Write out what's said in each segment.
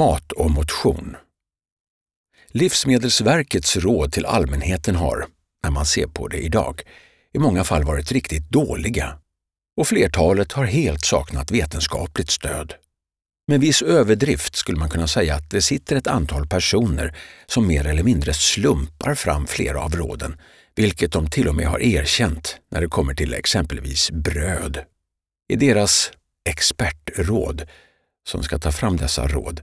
Mat och motion. Livsmedelsverkets råd till allmänheten har, när man ser på det idag, i många fall varit riktigt dåliga och flertalet har helt saknat vetenskapligt stöd. Med viss överdrift skulle man kunna säga att det sitter ett antal personer som mer eller mindre slumpar fram flera av råden, vilket de till och med har erkänt när det kommer till exempelvis bröd. I deras expertråd, som ska ta fram dessa råd,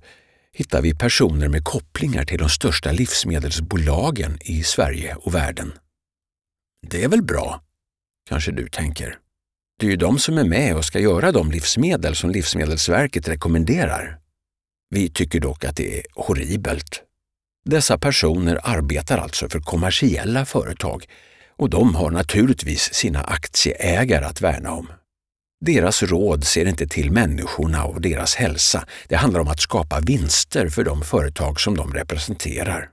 hittar vi personer med kopplingar till de största livsmedelsbolagen i Sverige och världen. Det är väl bra, kanske du tänker. Det är ju de som är med och ska göra de livsmedel som Livsmedelsverket rekommenderar. Vi tycker dock att det är horribelt. Dessa personer arbetar alltså för kommersiella företag och de har naturligtvis sina aktieägare att värna om. Deras råd ser inte till människorna och deras hälsa. Det handlar om att skapa vinster för de företag som de representerar.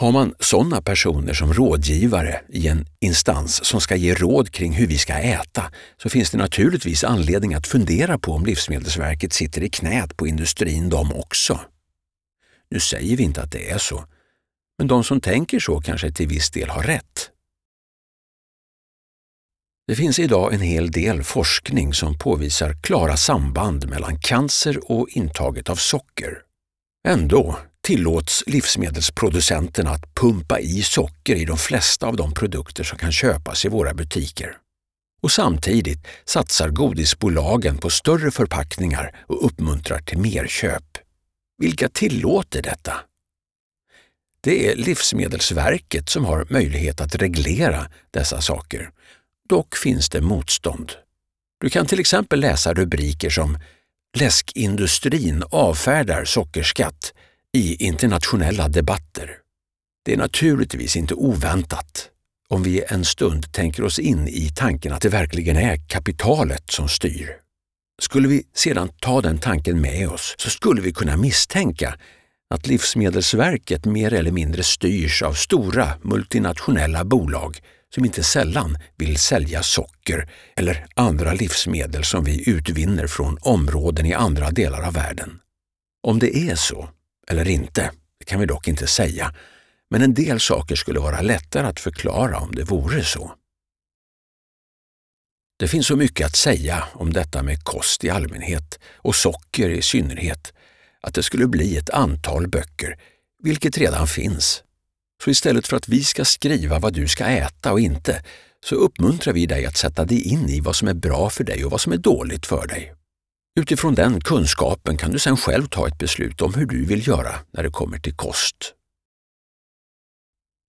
Har man sådana personer som rådgivare i en instans som ska ge råd kring hur vi ska äta så finns det naturligtvis anledning att fundera på om Livsmedelsverket sitter i knät på industrin de också. Nu säger vi inte att det är så, men de som tänker så kanske till viss del har rätt. Det finns idag en hel del forskning som påvisar klara samband mellan cancer och intaget av socker. Ändå tillåts livsmedelsproducenterna att pumpa i socker i de flesta av de produkter som kan köpas i våra butiker. Och samtidigt satsar godisbolagen på större förpackningar och uppmuntrar till mer köp. Vilka tillåter detta? Det är Livsmedelsverket som har möjlighet att reglera dessa saker. Dock finns det motstånd. Du kan till exempel läsa rubriker som “Läskindustrin avfärdar sockerskatt” i internationella debatter. Det är naturligtvis inte oväntat om vi en stund tänker oss in i tanken att det verkligen är kapitalet som styr. Skulle vi sedan ta den tanken med oss så skulle vi kunna misstänka att Livsmedelsverket mer eller mindre styrs av stora multinationella bolag som inte sällan vill sälja socker eller andra livsmedel som vi utvinner från områden i andra delar av världen. Om det är så, eller inte, det kan vi dock inte säga, men en del saker skulle vara lättare att förklara om det vore så. Det finns så mycket att säga om detta med kost i allmänhet och socker i synnerhet att det skulle bli ett antal böcker, vilket redan finns. Så istället för att vi ska skriva vad du ska äta och inte, så uppmuntrar vi dig att sätta dig in i vad som är bra för dig och vad som är dåligt för dig. Utifrån den kunskapen kan du sedan själv ta ett beslut om hur du vill göra när det kommer till kost.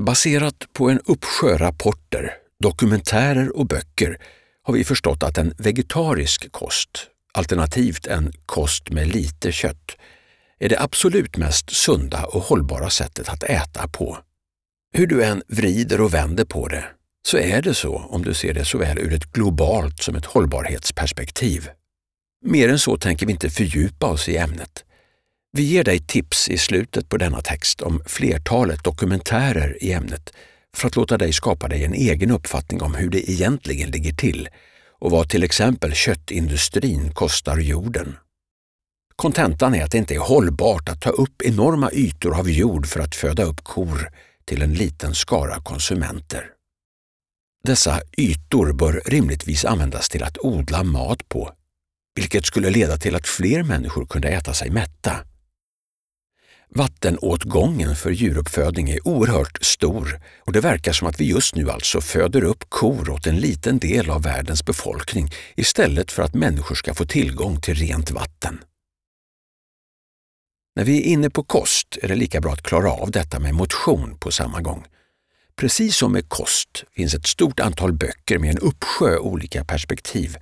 Baserat på en uppsjö rapporter, dokumentärer och böcker har vi förstått att en vegetarisk kost, alternativt en kost med lite kött, är det absolut mest sunda och hållbara sättet att äta på. Hur du än vrider och vänder på det så är det så om du ser det såväl ur ett globalt som ett hållbarhetsperspektiv. Mer än så tänker vi inte fördjupa oss i ämnet. Vi ger dig tips i slutet på denna text om flertalet dokumentärer i ämnet för att låta dig skapa dig en egen uppfattning om hur det egentligen ligger till och vad till exempel köttindustrin kostar jorden. Kontentan är att det inte är hållbart att ta upp enorma ytor av jord för att föda upp kor till en liten skara konsumenter. Dessa ytor bör rimligtvis användas till att odla mat på vilket skulle leda till att fler människor kunde äta sig mätta. Vattenåtgången för djuruppfödning är oerhört stor och det verkar som att vi just nu alltså föder upp kor åt en liten del av världens befolkning istället för att människor ska få tillgång till rent vatten. När vi är inne på kost är det lika bra att klara av detta med motion på samma gång. Precis som med kost finns ett stort antal böcker med en uppsjö olika perspektiv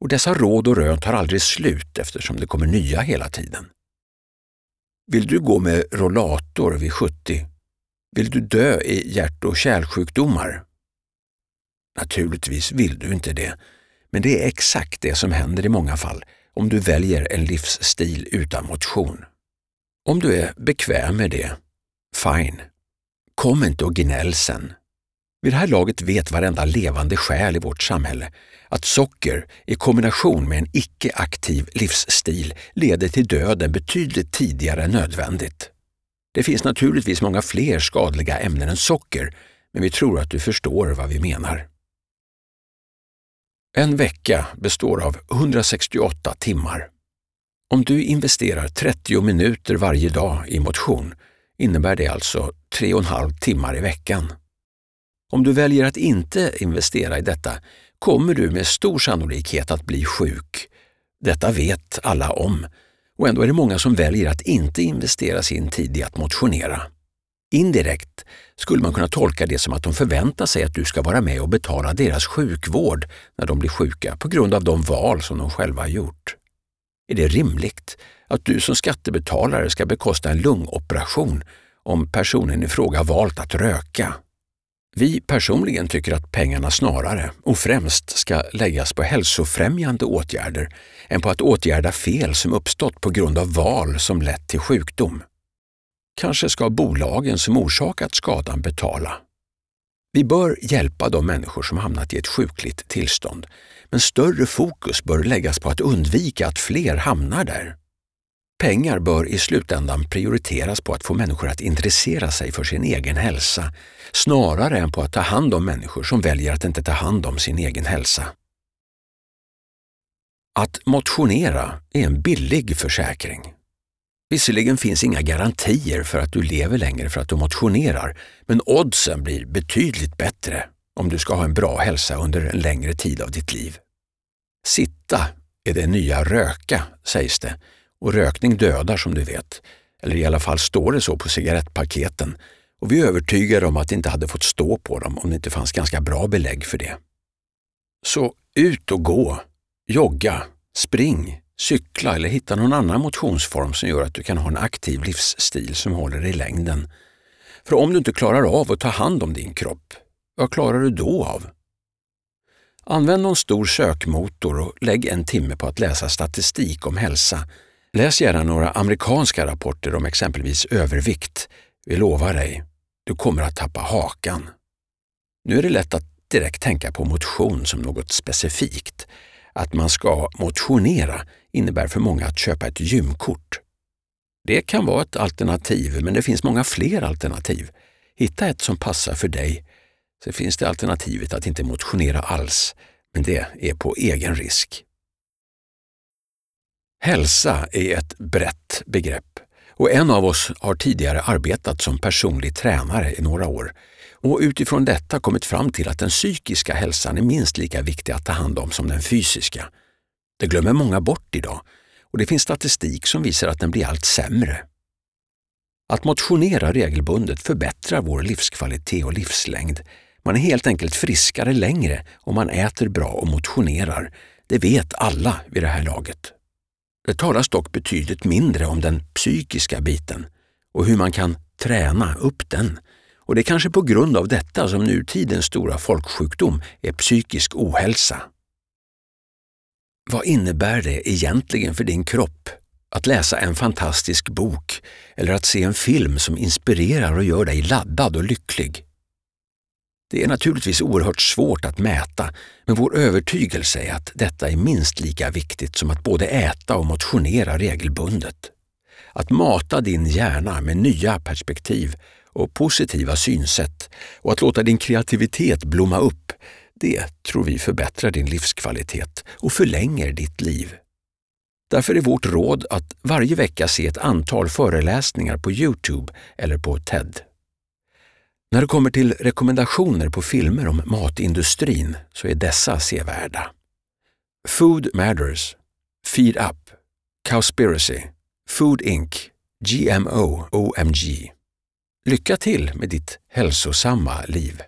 och dessa råd och rön tar aldrig slut eftersom det kommer nya hela tiden. Vill du gå med rollator vid 70? Vill du dö i hjärt och kärlsjukdomar? Naturligtvis vill du inte det, men det är exakt det som händer i många fall om du väljer en livsstil utan motion. Om du är bekväm med det, fine. Kom inte och gnäll sen. Vid det här laget vet varenda levande själ i vårt samhälle att socker i kombination med en icke-aktiv livsstil leder till döden betydligt tidigare än nödvändigt. Det finns naturligtvis många fler skadliga ämnen än socker, men vi tror att du förstår vad vi menar. En vecka består av 168 timmar. Om du investerar 30 minuter varje dag i motion innebär det alltså 3,5 timmar i veckan. Om du väljer att inte investera i detta kommer du med stor sannolikhet att bli sjuk. Detta vet alla om och ändå är det många som väljer att inte investera sin tid i att motionera. Indirekt skulle man kunna tolka det som att de förväntar sig att du ska vara med och betala deras sjukvård när de blir sjuka på grund av de val som de själva har gjort. Är det rimligt att du som skattebetalare ska bekosta en lungoperation om personen i fråga valt att röka? Vi personligen tycker att pengarna snarare och främst ska läggas på hälsofrämjande åtgärder än på att åtgärda fel som uppstått på grund av val som lett till sjukdom. Kanske ska bolagen som orsakat skadan betala. Vi bör hjälpa de människor som hamnat i ett sjukligt tillstånd, men större fokus bör läggas på att undvika att fler hamnar där. Pengar bör i slutändan prioriteras på att få människor att intressera sig för sin egen hälsa, snarare än på att ta hand om människor som väljer att inte ta hand om sin egen hälsa. Att motionera är en billig försäkring. Visserligen finns inga garantier för att du lever längre för att du motionerar, men oddsen blir betydligt bättre om du ska ha en bra hälsa under en längre tid av ditt liv. Sitta är det nya röka, sägs det, och rökning dödar som du vet. Eller i alla fall står det så på cigarettpaketen och vi är övertygade om att det inte hade fått stå på dem om det inte fanns ganska bra belägg för det. Så ut och gå, jogga, spring, cykla eller hitta någon annan motionsform som gör att du kan ha en aktiv livsstil som håller i längden. För om du inte klarar av att ta hand om din kropp, vad klarar du då av? Använd någon stor sökmotor och lägg en timme på att läsa statistik om hälsa. Läs gärna några amerikanska rapporter om exempelvis övervikt. Vi lovar dig, du kommer att tappa hakan. Nu är det lätt att direkt tänka på motion som något specifikt. Att man ska motionera innebär för många att köpa ett gymkort. Det kan vara ett alternativ, men det finns många fler alternativ. Hitta ett som passar för dig. Så finns det alternativet att inte motionera alls, men det är på egen risk. Hälsa är ett brett begrepp och en av oss har tidigare arbetat som personlig tränare i några år och utifrån detta kommit fram till att den psykiska hälsan är minst lika viktig att ta hand om som den fysiska. Det glömmer många bort idag och det finns statistik som visar att den blir allt sämre. Att motionera regelbundet förbättrar vår livskvalitet och livslängd. Man är helt enkelt friskare längre om man äter bra och motionerar. Det vet alla vid det här laget. Det talas dock betydligt mindre om den psykiska biten och hur man kan träna upp den. Och det är kanske på grund av detta som nutidens stora folksjukdom är psykisk ohälsa. Vad innebär det egentligen för din kropp att läsa en fantastisk bok eller att se en film som inspirerar och gör dig laddad och lycklig? Det är naturligtvis oerhört svårt att mäta, men vår övertygelse är att detta är minst lika viktigt som att både äta och motionera regelbundet. Att mata din hjärna med nya perspektiv och positiva synsätt och att låta din kreativitet blomma upp, det tror vi förbättrar din livskvalitet och förlänger ditt liv. Därför är vårt råd att varje vecka se ett antal föreläsningar på Youtube eller på TED. När det kommer till rekommendationer på filmer om matindustrin så är dessa sevärda. Food Matters, Feed Up, Cowspiracy, Food Inc, GMO OMG. Lycka till med ditt hälsosamma liv!